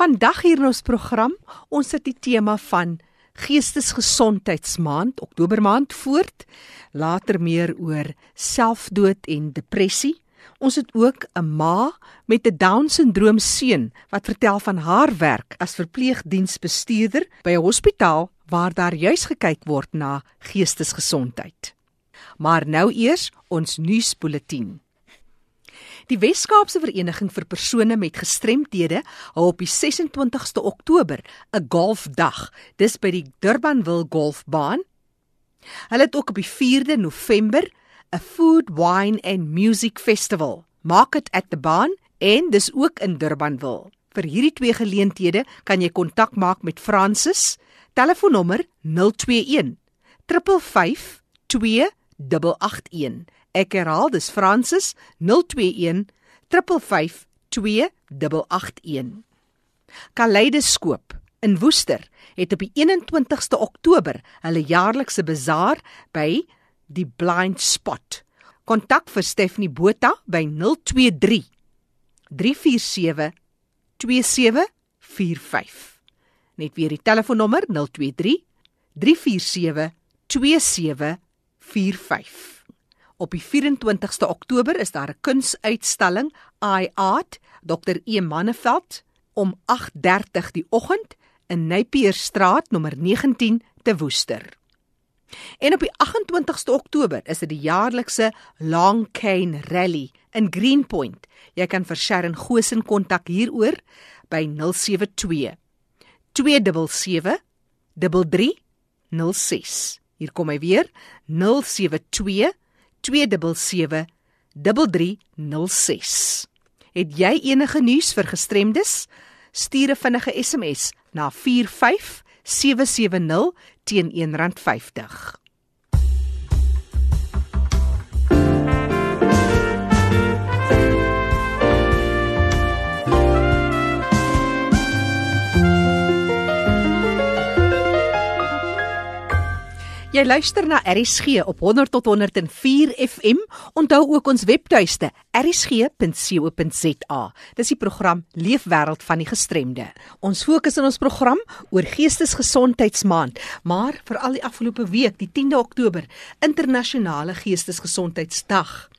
Vandag hier in ons program, ons het die tema van Geestesgesondheidsmaand, Oktober maand voort. Later meer oor selfdood en depressie. Ons het ook 'n ma met 'n Down-sindroom seun wat vertel van haar werk as verpleegdiensbestuurder by 'n hospitaal waar daar juis gekyk word na geestesgesondheid. Maar nou eers ons nuusbulletin. Die Wes-Kaapse Vereniging vir persone met gestremthede hou op die 26ste Oktober 'n golfdag. Dis by die Durbanville Golfbaan. Hulle het ook op die 4de November 'n Food, Wine and Music Festival. Maak dit at the baan en dis ook in Durbanville. Vir hierdie twee geleenthede kan jy kontak maak met Francis. Telefoonnommer 021 355 2881. Ek herhaal, dis Francis 021 355 2881. Kaleidoskoop in Woester het op die 21ste Oktober hulle jaarlikse bazaar by die Blind Spot. Kontak vir Stephanie Botha by 023 347 2745. Net weer die telefoonnommer 023 347 2745. Op die 24ste Oktober is daar 'n kunsuitstalling I Art Dr. E Manneveld om 8:30 die oggend in Napierstraat nommer 19 te Woester. En op die 28ste Oktober is dit die jaarlikse Long Cane Rally in Greenpoint. Jy kan vir Sharon Gosen kontak hieroor by 072 277 3306. Hier kom hy weer 072 277 3306. Het jy enige nuus vir gestremdes? Stuur 'n vinnige SMS na 45770 teen R1.50. Jy luister na RSG op 100 tot 104 FM. Onthou ook ons webtuiste rsg.co.za. Dis die program Leefwêreld van die gestremde. Ons fokus in ons program oor Geestesgesondheidsmaand, maar vir al die afgelope week, die 10de Oktober, internasionale Geestesgesondheidsdag.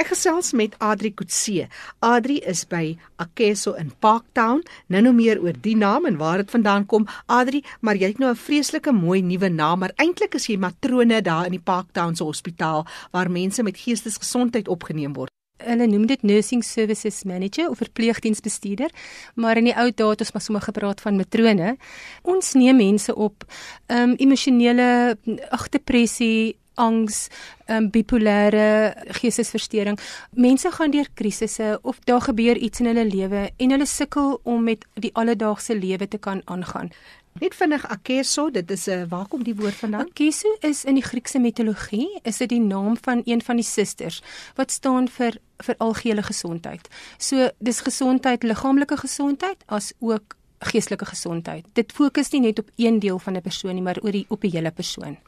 Ek gesels met Adri Kutse. Adri is by Akeso in Parktown. Nou nou meer oor die naam en waar dit vandaan kom. Adri, maar jy het nou 'n vreeslike mooi nuwe naam, maar eintlik is jy matrone daar in die Parktown se hospitaal waar mense met geestesgesondheid opgeneem word. Hulle noem dit nursing services manager of verpleegdiensbestuurder, maar in die ou dae het ons maar sommer gepraat van matrone. Ons neem mense op ehm um, emosionele ag depressie, angs, um, bipolêre geestesversteuring. Mense gaan deur krisisse of daar gebeur iets in hulle lewe en hulle sukkel om met die alledaagse lewe te kan aangaan. Net vinnig Akeso, dit is 'n uh, waar kom die woord vandaan? Akeso is in die Griekse mitologie, is dit die naam van een van die susters wat staan vir vir algehele gesondheid. So dis gesondheid, liggaamlike gesondheid as ook geestelike gesondheid. Dit fokus nie net op een deel van 'n persoon nie, maar oor die op die hele persoon.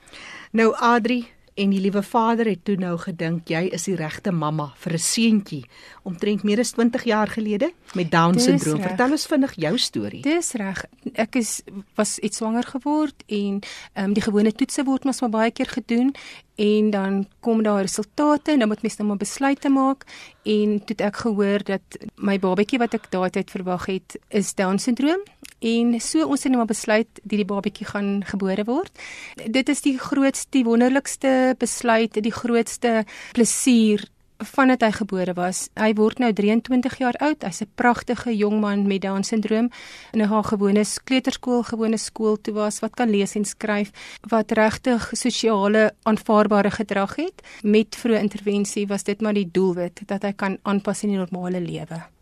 Nou Adri, en die liewe vader het toe nou gedink jy is die regte mamma vir 'n seentjie omtrent meer as 20 jaar gelede met down syndroom. Vertel ons vinnig jou storie. Dis reg. Ek is was iets swanger geword en ehm um, die gewone toetse word mos maar baie keer gedoen en dan kom daar resultate en dan moet mens nou maar besluite maak en toe het ek gehoor dat my babatjie wat ek daai tyd verwag het is down syndroom en so ons het nou maar besluit dat die babatjie gaan gebore word. Dit is die grootste, wonderlikste besluit, die grootste plesier vandat hy gebore was. Hy word nou 23 jaar oud. Hy's 'n pragtige jong man met Down syndroom in 'n gewone kleuterskool, gewone skool toe was wat kan lees en skryf, wat regtig sosiale aanvaarbare gedrag het. Met vroeë intervensie was dit maar die doelwit dat hy kan aanpas in die normale lewe.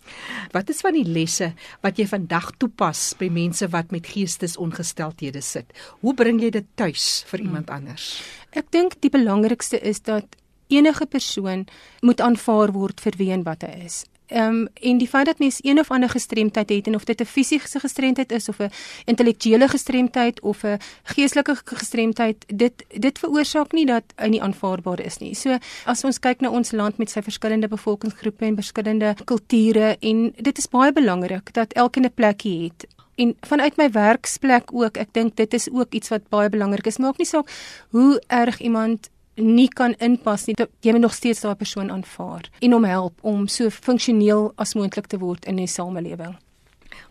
Wat is van die lesse wat jy vandag toepas by mense wat met geestesongesteldhede sit? Hoe bring jy dit tuis vir hmm. iemand anders? Ek dink die belangrikste is dat enige persoon moet aanvaar word vir wie en wat hy is. Ehm um, en die feit dat mens een of ander gestremdheid het en of dit 'n fisiese gestremdheid is of 'n intellektuele gestremdheid of 'n geestelike gestremdheid, dit dit veroorsaak nie dat hy nie aanvaarbaar is nie. So as ons kyk na ons land met sy verskillende bevolkingsgroepe en verskillende kulture en dit is baie belangrik dat elkeen 'n plekkie het en vanuit my werksplek ook ek dink dit is ook iets wat baie belangrik is maak nie saak hoe erg iemand nie kan inpas nie jy moet nog steeds daai persoon aanvaar en hom help om so funksioneel as moontlik te word in die samelewing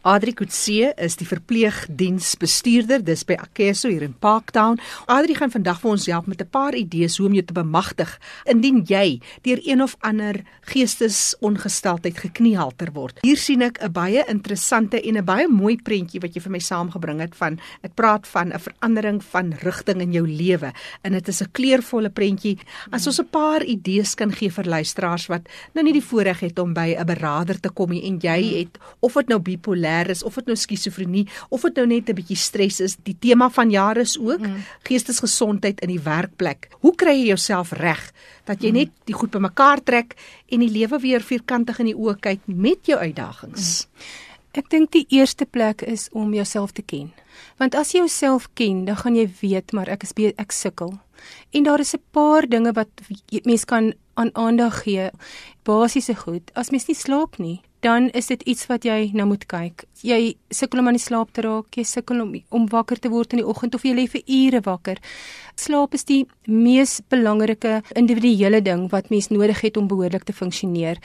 Adri Kutse is die verpleegdiensbestuurder dis by Akeso hier in Parktown. Adri gaan vandag vir ons help met 'n paar idees hoe om jou te bemagtig indien jy deur een of ander geestesongesteldheid gekniehalter word. Hier sien ek 'n baie interessante en 'n baie mooi prentjie wat jy vir my saamgebring het van ek praat van 'n verandering van rigting in jou lewe en dit is 'n kleurvolle prentjie. As ons 'n paar idees kan gee vir luisteraars wat nou nie die voorreg het om by 'n beraader te kom nie en jy het of dit nou bipolêr bipolêr is of dit nou skizofrenie of dit nou net 'n bietjie stres is, die tema van jare is ook mm. geestesgesondheid in die werkplek. Hoe kry jy jouself reg dat jy mm. net die goed bymekaar trek en die lewe weer vierkantig in die oë kyk met jou uitdagings? Mm. Ek dink die eerste plek is om jouself te ken. Want as jy jouself ken, dan gaan jy weet maar ek is ek sukkel. En daar is 'n paar dinge wat mens kan aan aandag gee. Basiese goed. As mens nie slaap nie, dan is dit iets wat jy nou moet kyk. Jy sukkel om aan die slaap te raak, jy sukkel om om wakker te word in die oggend of jy lê vir ure wakker. Slaap is die mees belangrike individuele ding wat mens nodig het om behoorlik te funksioneer.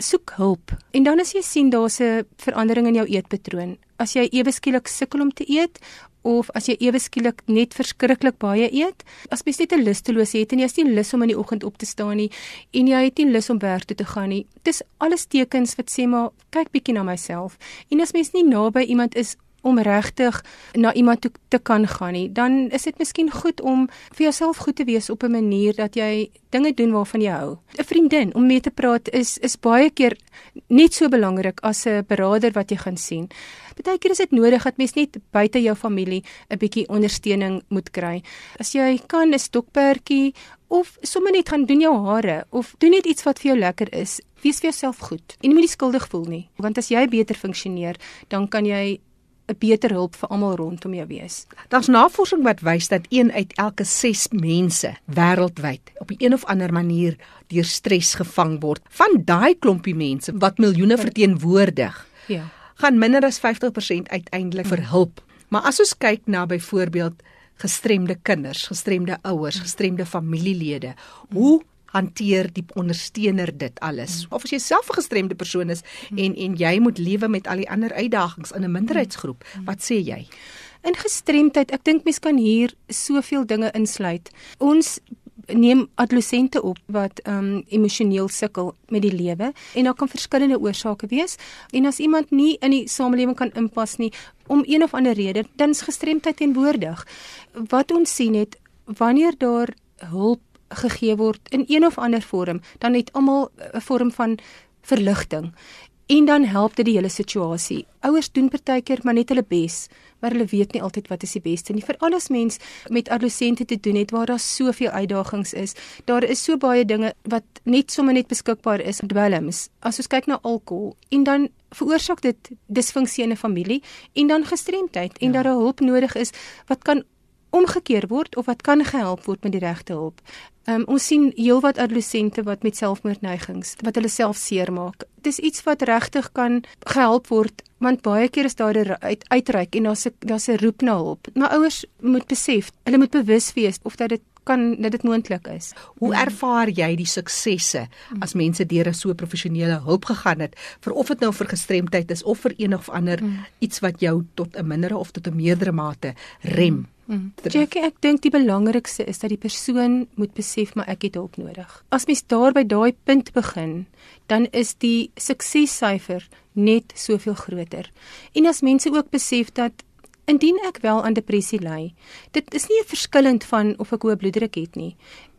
Soek hulp. En dan as jy sien daar's 'n verandering in jou eetpatroon, as jy ewe skielik sukkel om te eet of as jy ewe skielik net verskriklik baie eet, as jy net 'n lusteloos het en jy het nie lus om in die oggend op te staan nie en jy het nie lus om werk toe te gaan nie. Dis alles tekens wat sê maar kyk bietjie na myself. En as mens nie naby iemand is om regtig na iemand toe te kan gaan nie, dan is dit miskien goed om vir jouself goed te wees op 'n manier dat jy dinge doen waarvan jy hou. 'n Vriendin om mee te praat is is baie keer net so belangrik as 'n beraader wat jy gaan sien. Partykeer is dit nodig dat mens net buite jou familie 'n bietjie ondersteuning moet kry. As jy kan 'n stokperdjie of sommer net gaan doen jou hare of doen net iets wat vir jou lekker is, wees vir jouself goed. En jy moet nie skuldig voel nie, want as jy beter funksioneer, dan kan jy 'n beter hulp vir almal rondom jou wees. Daar's navorsing wat wys dat 1 uit elke 6 mense wêreldwyd op 'n of ander manier deur stres gevang word. Van daai klompie mense wat miljoene verteenwoordig, ja, gaan minder as 50% uiteindelik vir hulp. Maar as ons kyk na byvoorbeeld gestremde kinders, gestremde ouers, gestremde familielede, hoe hanteer die ondersteuner dit alles. Of as jy self 'n gestremde persoon is en en jy moet lewe met al die ander uitdagings in 'n minderheidsgroep, wat sê jy? In gestremdheid, ek dink mens kan hier soveel dinge insluit. Ons neem adolessente op wat um emosioneel sukkel met die lewe en daar kan verskillende oorsake wees en as iemand nie in die samelewing kan inpas nie om een of ander rede dan is gestremdheid teenwoordig wat ons sien het wanneer daar hulp gegee word in een of ander vorm, dan het almal 'n vorm van verligting. En dan help dit die hele situasie. Ouers doen partykeer maar net hulle bes, maar hulle weet nie altyd wat is die beste nie. Vir alles mens met adolessente te doen het waar daar soveel uitdagings is. Daar is so baie dinge wat net sommer net beskikbaar is, dwelms. As ons kyk na alkohol en dan veroorsaak dit disfunksie in 'n familie en dan gestremdheid en ja. daar 'n hulp nodig is wat kan omgekeer word of wat kan gehelp word met die regte hulp. Um, ons sien heelwat adolessente wat met selfmoordneigings wat hulle self seermaak. Dis iets wat regtig kan gehelp word want baie keer is daar 'n uit, uitreik en daar's 'n daar's 'n roep na hulp. Maar ouers moet besef, hulle moet bewus wees of dat dit kan dat dit moontlik is. Hoe ervaar jy die suksesse as mense deur so professionele hulp gegaan het vir of dit nou vir gestremdheid is of vir een of ander hmm. iets wat jou tot 'n mindere of tot 'n meerdere mate rem? Mm. Jackie, ek dink die belangrikste is dat die persoon moet besef maar ek het hulp nodig. As mens daar by daai punt begin, dan is die suksessyfer net soveel groter. En as mense ook besef dat indien ek wel aan depressie ly, dit is nie 'n verskillend van of ek hoë bloeddruk het nie.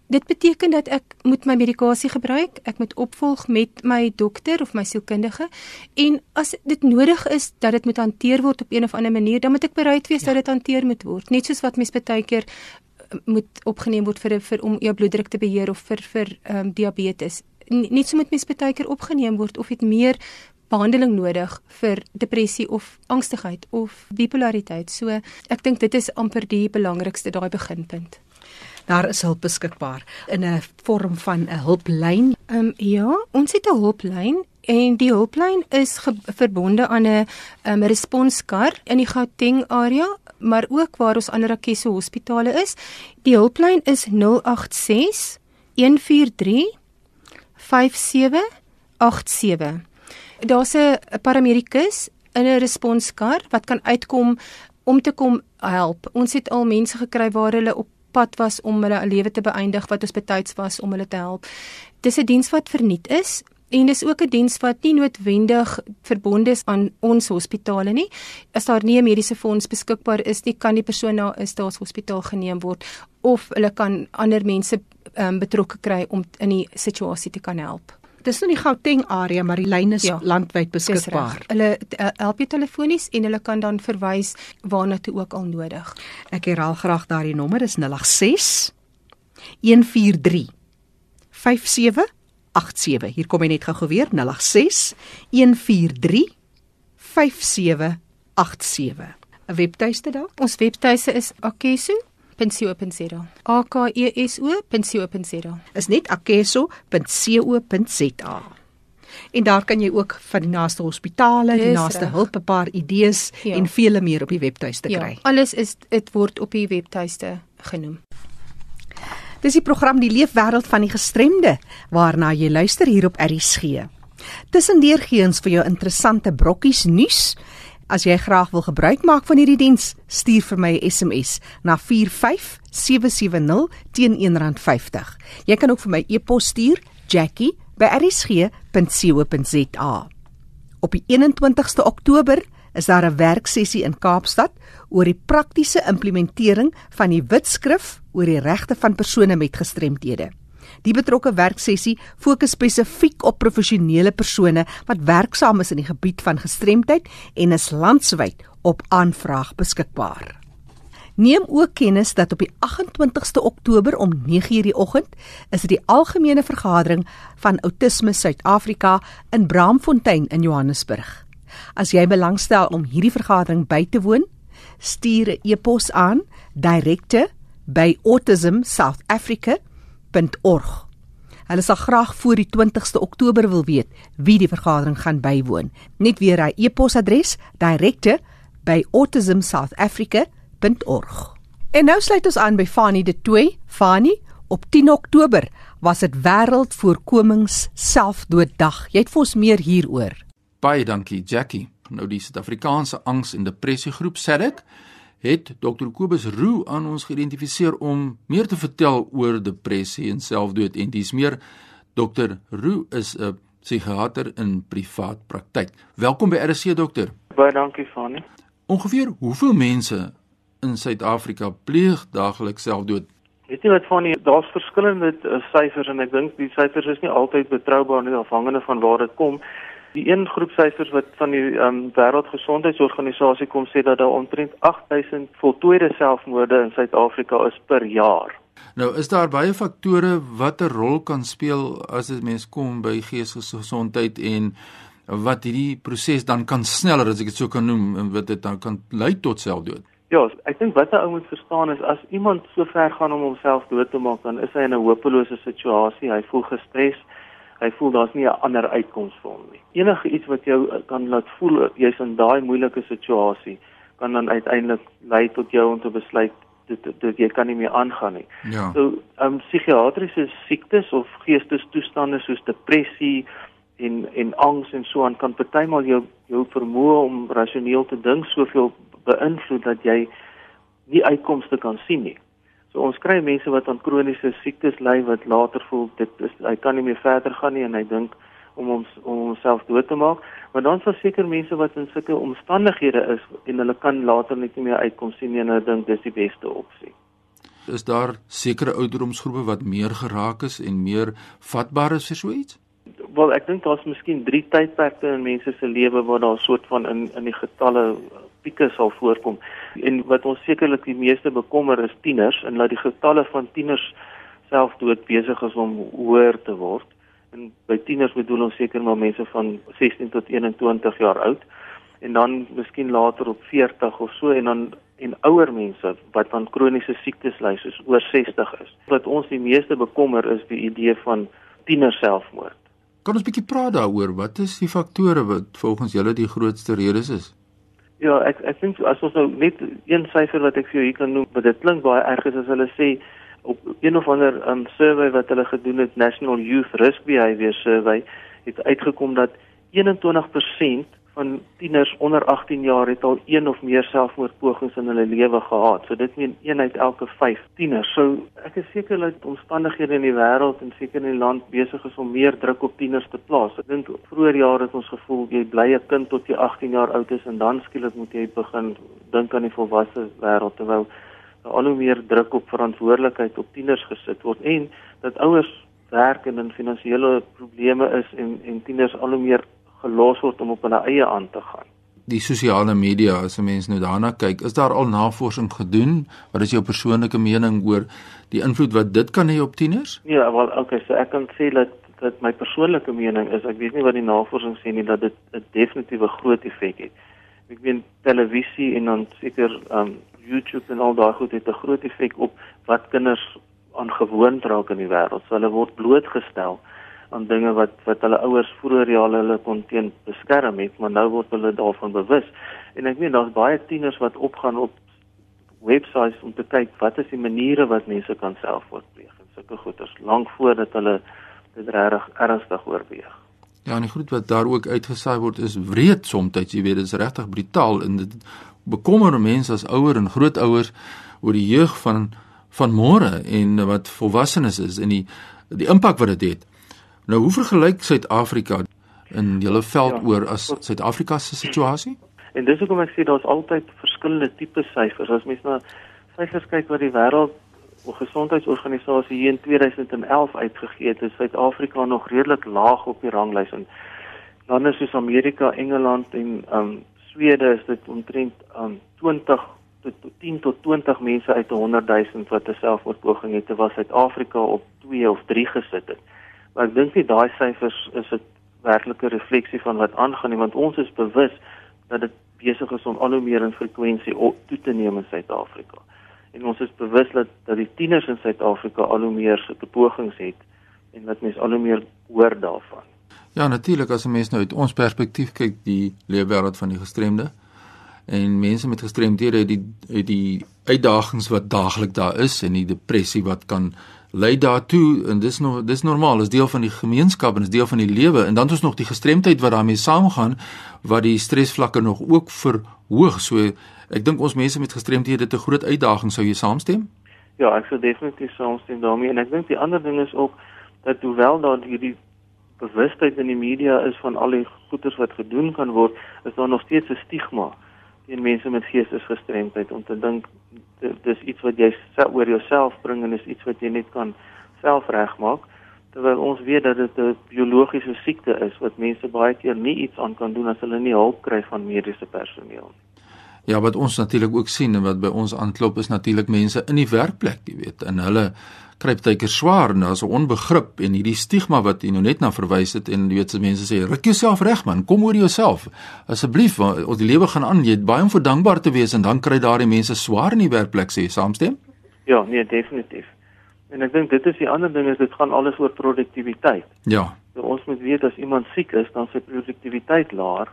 Dit beteken dat ek moet my medikasie gebruik, ek moet opvolg met my dokter of my sielkundige en as dit nodig is dat dit moet hanteer word op een of ander manier, dan moet ek bereid wees ja. dat dit hanteer moet word. Net soos wat mens baie keer eh, moet opgeneem word vir vir om jou bloeddruk te beheer of vir vir ehm um, diabetes. net so moet mens baie keer opgeneem word of het meer behandeling nodig vir depressie of angstigheid of bipolariteit. So ek dink dit is amper die belangrikste daai beginpunt. Daar is hulp beskikbaar in 'n vorm van 'n hulplyn. Ehm um, ja, ons het 'n hulplyn en die hulplyn is verbonde aan 'n um, responskar in die Gauteng area, maar ook waar ons ander Akeso hospitale is. Die hulplyn is 086 143 5787. Daar's 'n paramedikus in 'n responskar wat kan uitkom om te kom help. Ons het al mense gekry waar hulle op pad was om hulle lewe te beëindig wat ons betyds was om hulle te help. Dis 'n diens wat verniet is en dis ook 'n diens wat nie noodwendig verbonde is aan ons hospitale nie. As daar nie 'n mediese fonds beskikbaar is nie, kan die persoon na 'n staatshospitaal geneem word of hulle kan ander mense um, betrokke kry om in die situasie te kan help. Dis nou die Gauteng area, maar die lyn is ja, landwyd beskikbaar. Hulle eh, help jou telefonies en hulle kan dan verwys waarna toe ook al nodig. Ek herhaal graag daardie nommer is 086 143 57 87. Hier kom hy net gou weer 086 143 5787. 'n Webtuiste daar? Ons webtuiste is akeso.co.za. A K E O.co.za. Is net akeso.co.za. En daar kan jy ook van die naaste hospitale, die naaste hulp, 'n paar idees ja. en vele meer op die webtuiste ja, kry. Ja, alles is dit word op die webtuiste genoem. Dis die program Die Leefwêreld van die Gestremde waarna jy luister hier op RSG. Tussendeur gee ons vir jou interessante brokkies nuus. As jy graag wil gebruik maak van hierdie diens, stuur vir my 'n SMS na 45770 teen R1.50. Jy kan ook vir my e-pos stuur, jackie@rsg.co.za. Op die 21ste Oktober is daar 'n werksessie in Kaapstad oor die praktiese implementering van die wetskrif oor die regte van persone met gestremthede. Die betrokke werksessie fokus spesifiek op professionele persone wat werksaam is in die gebied van gestremdheid en is landwyd op aanvraag beskikbaar. Neem ook kennis dat op die 28ste Oktober om 9:00 die oggend is dit die algemene vergadering van Autisme Suid-Afrika in Braamfontein in Johannesburg. As jy belangstel om hierdie vergadering by te woon, stuur 'n e-pos aan direkte@autismsouthafrica.org. Hulle sal graag voor die 20ste Oktober wil weet wie die vergadering gaan bywoon. Net weer hy e-posadres direkte@autismsouthafrica.org. En nou sluit ons aan by Fani de Tooi. Fani, op 10 Oktober was dit wêreldvoorkomings selfdooddag. Jy het vir ons meer hieroor. Baie dankie Jackie. Nou die Suid-Afrikaanse Angs en Depressie Groep SADC het Dr. Kobus Roo aan ons geïdentifiseer om meer te vertel oor depressie en selfdood en dis meer Dr. Roo is 'n psigiater in privaat praktyk. Welkom by RC dokter. Baie dankie Fanie. Ongeveer hoeveel mense in Suid-Afrika pleeg daagliks selfdood? Weet jy wat Fanie, daar's verskillende uh, syfers en ek dink die syfers is nie altyd betroubaar nie afhangende van waar dit kom. Die een groep syfers wat van die um, Wêreldgesondheidsorganisasie kom sê dat daar omtrent 8000 voltooide selfmoorde in Suid-Afrika is per jaar. Nou is daar baie faktore wat 'n rol kan speel as dit mens kom by geestelike gesondheid en wat hierdie proses dan kan sneller as ek dit so kan noem en wat dit dan kan lei tot selfdood. Ja, ek dink wat 'n ou moet verstaan is as iemand so ver gaan om homself dood te maak, dan is hy in 'n hopelose situasie. Hy voel gestres, hy voel daar's nie 'n ander uitkoms vir hom nie. Enige iets wat jou eh, kan laat voel jy's in daai moeilike situasie kan dan uiteindelik lei tot jou om te besluit dit dit jy kan nie meer aangaan nie. Ja. So, ehm um, psigiatriese siektes of geestesstoestande soos depressie en en angs en so aan kan partymal jou jou vermoë om rasioneel te dink soveel beïnvloed dat jy nie uitkomste kan sien nie. So ons kry mense wat aan kroniese siektes ly wat later voel dit is hy kan nie meer verder gaan nie en hy dink om ons om homself dood te maak. Maar dan is daar seker mense wat in sulke omstandighede is en hulle kan later net nie meer uitkom sien nie en hulle dink dis die beste opsie. Is daar sekere ouderdomsgroepe wat meer geraak is en meer vatbaar is vir so iets? Wel, ek dink daar's miskien 3 tydperke in mense se lewe waar daar 'n soort van in in die getalle pieke sal voorkom. En wat ons sekerlik die meeste bekommer is tieners en dat die getalle van tieners selfdood besig is om hoër te word. En by tieners bedoel ons seker maar mense van 16 tot 21 jaar oud en dan miskien later op 40 of so en dan en ouer mense wat aan kroniese siektes ly soos oor 60 is. Wat ons die meeste bekommer is die idee van tiener selfmoord. Kan ons 'n bietjie praat daaroor? Wat is die faktore wat volgens julle die grootste redes is? Ja, ek ek dink as ons nou net een syfer wat ek vir jou hier kan noem, want dit klink baie erg as hulle sê op een of ander um, survey wat hulle gedoen het, National Youth Risk Behaviour Survey, het uitgekom dat 21% van tieners onder 18 jaar het al een of meer selfmoordpogings in hulle lewe gehad. So dit meen een uit elke 5 tieners. So ek is seker dat omstandighede in die wêreld en seker in die land besig is om meer druk op tieners te plaas. Ek dink vroeër jare het ons gevoel jy bly 'n kind tot jy 18 jaar oud is en dan skielik moet jy begin dink aan die volwasse wêreld terwyl al hoe meer druk op verantwoordelikheid op tieners gesit word en dat ouers werk en in finansiële probleme is en en tieners al hoe meer gelos word om op hulle eie aan te gaan. Die sosiale media, as 'n mens nou daarna kyk, is daar al navorsing gedoen? Wat is jou persoonlike mening oor die invloed wat dit kan hê op tieners? Ja, wel, okay, so ek kan sê dat dat my persoonlike mening is, ek weet nie wat die navorsing sê nie dat dit 'n definitiewe groot effek het. Ek weet televisie en dan seker um YouTube en al daai goed het 'n groot effek op wat kinders aan gewoond raak in die wêreld. So hulle word blootgestel aan dinge wat wat hulle ouers vroeër jare hulle kon teen beskerm het, maar nou word hulle daarvan bewus. En ek weet daar's baie tieners wat opgaan op websites om te kyk wat is die maniere wat mense kan selfmoord pleeg en sulke goeters lank voordat hulle dit regtig ernstig oorweeg. Ja, en die goed wat daar ook uitgesaai word is wreed soms, jy weet, dit is regtig brutaal en dit bekommer mense as ouer en grootouers oor die jeug van van môre en wat volwassenes is en die die impak wat dit het. het. Nou hoe vergelyk Suid-Afrika in julle veld ja, oor as Suid-Afrika se situasie? En dis hoekom ek sê daar's altyd verskillende tipe syfers. As mens na syfers kyk wat die wêreld gesondheidsorganisasie hier in 2011 uitgegee het, is Suid-Afrika nog redelik laag op die ranglys en lande soos Amerika, Engeland en um Swede is dit omtrent um 20 tot 10 tot 20 mense uit 100 000 wat 'n selfmoordpoging het, terwyl Suid-Afrika op 2 of 3 gesit het. Maar ek dink nie daai syfers is 'n werklike refleksie van wat aangaan nie, want ons is bewus dat dit besig is om al hoe meer in frekwensie toe te neem in Suid-Afrika. En ons is bewus dat dat die tieners in Suid-Afrika al hoe meer sulke pogings het en dat mense al hoe meer hoor daarvan. Ja, natuurlik as 'n mens nou uit ons perspektief kyk, die leefwêreld van die gestremde en mense met gestremdhede het die het die uitdagings wat daagliks daar is en die depressie wat kan lei daartoe en dis nog dis normaal is deel van die gemeenskap en is deel van die lewe. En dan is nog die gestremdheid wat daarmee saamgaan wat die stresvlakke nog ook verhoog. So ek dink ons mense met gestremdhede het 'n groot uitdaging sou jy saamstem. Ja ek sou definitief saamstem daarmee. En ek dink die ander ding is ook dat hoewel daar hierdie bewustheid in die media is van al die goeders wat gedoen kan word is daar nog steeds 'n stigma teen mense met geestesgestremdheid om te dink dis iets wat jy oor jouself bring en is iets wat jy net kan self regmaak terwyl ons weet dat dit 'n biologiese siekte is wat mense baie keer nie iets aan kan doen as hulle nie hulp kry van mediese personeel nie. Ja, wat ons natuurlik ook sien en wat by ons aanklop is natuurlik mense in die werkplek, jy weet, en hulle kry baie keer swaar en daar's 'n onbegrip en hierdie stigma wat jy nou net na verwys het en jy weet se mense sê ruk jouself reg man, kom oor jouself. Asseblief, ons die lewe gaan aan, jy het baie om vir dankbaar te wees en dan kry daardie mense swaar in die werkplek sê saamstem? Ja, nee, definitief. En ek dink dit is die ander ding is dit gaan alles oor produktiwiteit. Ja. So, ons moet weet as iemand siek is, dan sy produktiwiteit laag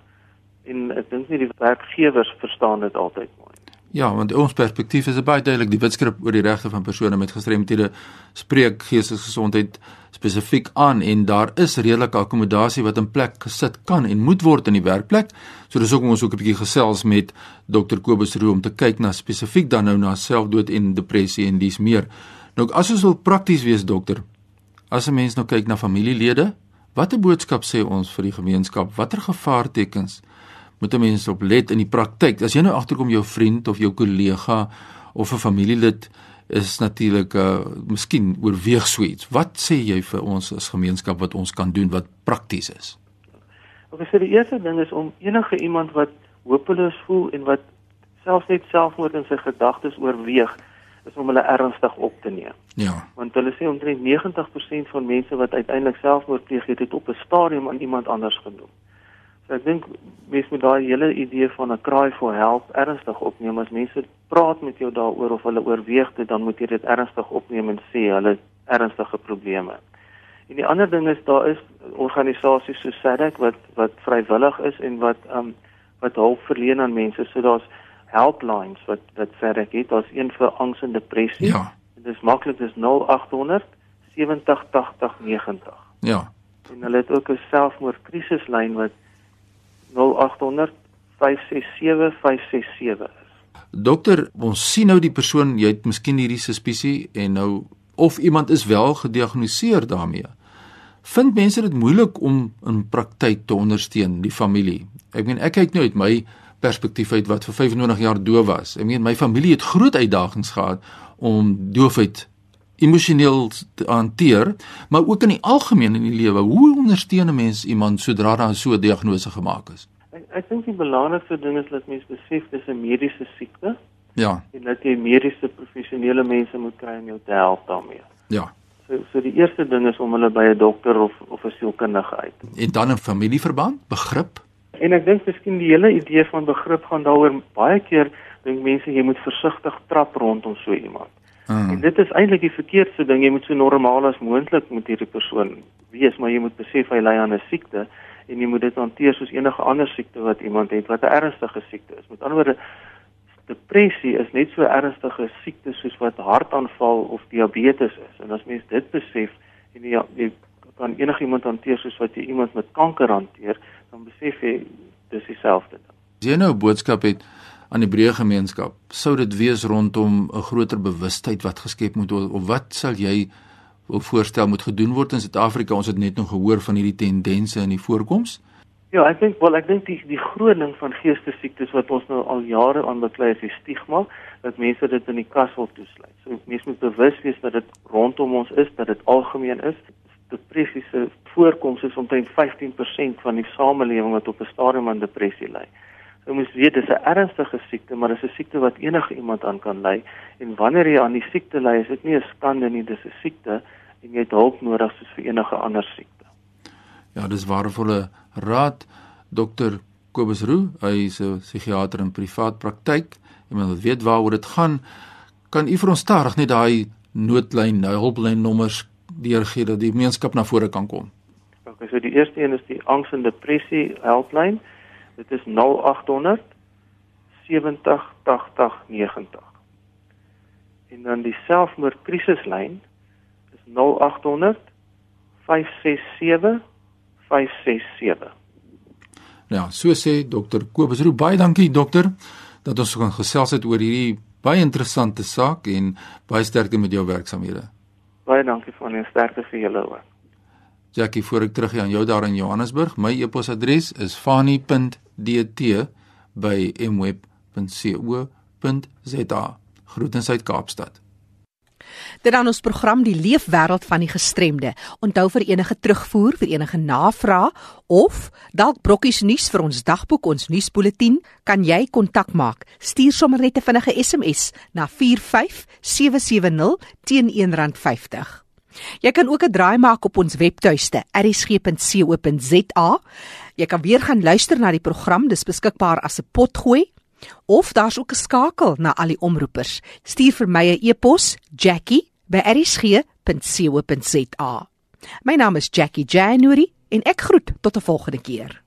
en ek dink nie die werkgewers verstaan dit altyd mooi. Ja, want ons perspektief is baie duidelik. Die Wetskrip oor die regte van persone met gestremthede spreek geestesgesondheid spesifiek aan en daar is redelike akkommodasie wat in plek gesit kan en moet word in die werkplek. So dis ook ons ook 'n bietjie gesels met Dr Kobus Roo om te kyk na spesifiek dan nou na selfdood en depressie en dis meer. Nou as ons wil prakties wees dokter, as 'n mens nou kyk na familielede, watter boodskap sê ons vir die gemeenskap? Watter gevaartekens moet 'n mens op let in die praktyk. As jy nou agterkom jou vriend of jou kollega of 'n familielid is natuurlik uh miskien oorweeg so iets. Wat sê jy vir ons as gemeenskap wat ons kan doen wat prakties is? Ek sê die eerste ding is om enige iemand wat hopeloos voel en wat selfs net selfmoord in sy gedagtes oorweeg, is om hulle ernstig op te neem. Ja. Want hulle sê omtrent 90% van mense wat uiteindelik selfmoord pleeg het, het op 'n stadium aan iemand anders genoem. So ek dink mense moet daai hele idee van 'n cry for help ernstig opneem. As mense praat met jou daaroor of hulle oorweeg dit, dan moet jy dit ernstig opneem en sê hulle ernstige probleme. En die ander ding is daar is organisasies so SADC wat wat vrywillig is en wat um wat hulp verleen aan mense. So daar's helplines wat wat SADC het. Daar's een vir angs en depressie. Ja. Dit is maklik, dis 0800 70 80 90. Ja. En hulle het ook 'n selfmoordkrisislyn wat 0800 567 567 is. Dokter, ons sien nou die persoon, jy het miskien hierdie suspisie en nou of iemand is wel gediagnoseer daarmee. Vind mense dit moeilik om in praktyk te ondersteun die familie? Ek meen ek kyk nou uit my perspektief uit wat vir 25 jaar doof was. Ek meen my familie het groot uitdagings gehad om doofheid emosioneel te hanteer, maar ook in die algemeen in die lewe. Hoe ondersteun 'n mens iemand sodra daar so 'n diagnose gemaak is? Ek ek dink die belangrikste ding is dat mense besef dis 'n mediese siekte Ja, en dat jy mediese professionele mense moet kry om jou te help daarmee. ja. So so die eerste ding is om hulle by 'n dokter of of 'n sielkundige uit. En dan 'n familieverband, begrip. En ek dink miskien die hele idee van begrip gaan daaroor baie keer dink mense jy moet versigtig trap rondom so iemand. En Mm. dit is eintlik die verkeerdste ding. Jy moet so normaal as moontlik met hierdie persoon wees, maar jy moet besef hy ly aan 'n siekte en jy moet dit hanteer soos enige ander siekte wat iemand het wat 'n ernstige siekte is. Met ander woorde, depressie is net so ernstige siekte soos wat hartaanval of diabetes is. En as mens dit besef en jy, jy kan enigiemand hanteer soos wat jy iemand met kanker hanteer, dan besef jy dis dieselfde ding. As jy nou 'n boodskap het aan die breë gemeenskap, sou dit wees rondom 'n groter bewustheid wat geskep moet word of wat sal jy voorstel moet gedoen word in Suid-Afrika? Ons het net nog gehoor van hierdie tendense in die voorkoms. Ja, ek dink wel ek dink die die groot ding van geestesiektes wat ons nou al jare aan beklei is die stigma dat mense dit in die kas wil toesluit. So mense moet bewus wees dat dit rondom ons is, dat dit algemeen is. Depressie se voorkoms is omtrent 15% van die samelewing wat op 'n stadium aan depressie ly. So mens weet dis 'n ernstige siekte, maar dis 'n siekte wat enige iemand aan kan ly en wanneer jy aan die siekte ly, is dit nie 'n skande nie, dis 'n siekte en jy het hulp nodig soos vir enige ander siekte. Ja, dis waardevolle raad. Dr. Kobus Roo, hy is 'n psigiater in privaat praktyk. Iemand wat weet waaroor dit gaan. Kan u vir ons stadig net daai noodlyn, nou hulplyn nommers deurgee dat die gemeenskap na vore kan kom? Okay, so die eerste een is die angs en depressie helplyn. Dit is 0800 70 80 90. En dan die selfmoordkrisislyn is 0800 567 567. Ja, so sê Dr. Kobus Roo. Baie dankie dokter dat ons kan gesels het oor hierdie baie interessante saak en baie sterkte met jou werksamehede. Baie dankie vir die sterkte vir julle ook. Jackie, voor ek teruggaan jou daar in Johannesburg, my e-posadres is fani.dt@mweb.co.za. Groetens uit Kaapstad. Dit dan ons program die leefwêreld van die gestremde. Onthou vir enige terugvoer, vir enige navrae of dalk brokkies nuus vir ons dagboek, ons nuusbulletin, kan jy kontak maak. Stuur sommer net 'n vinnige SMS na 45770 teen R1.50. Jy kan ook 'n draai maak op ons webtuiste erisg.co.za. Jy kan weer gaan luister na die program, dis beskikbaar as 'n potgooi of daar's ook 'n skakel na al die omroepers. Stuur vir my 'n e-pos, Jackie@erisg.co.za. My naam is Jackie January en ek groet tot 'n volgende keer.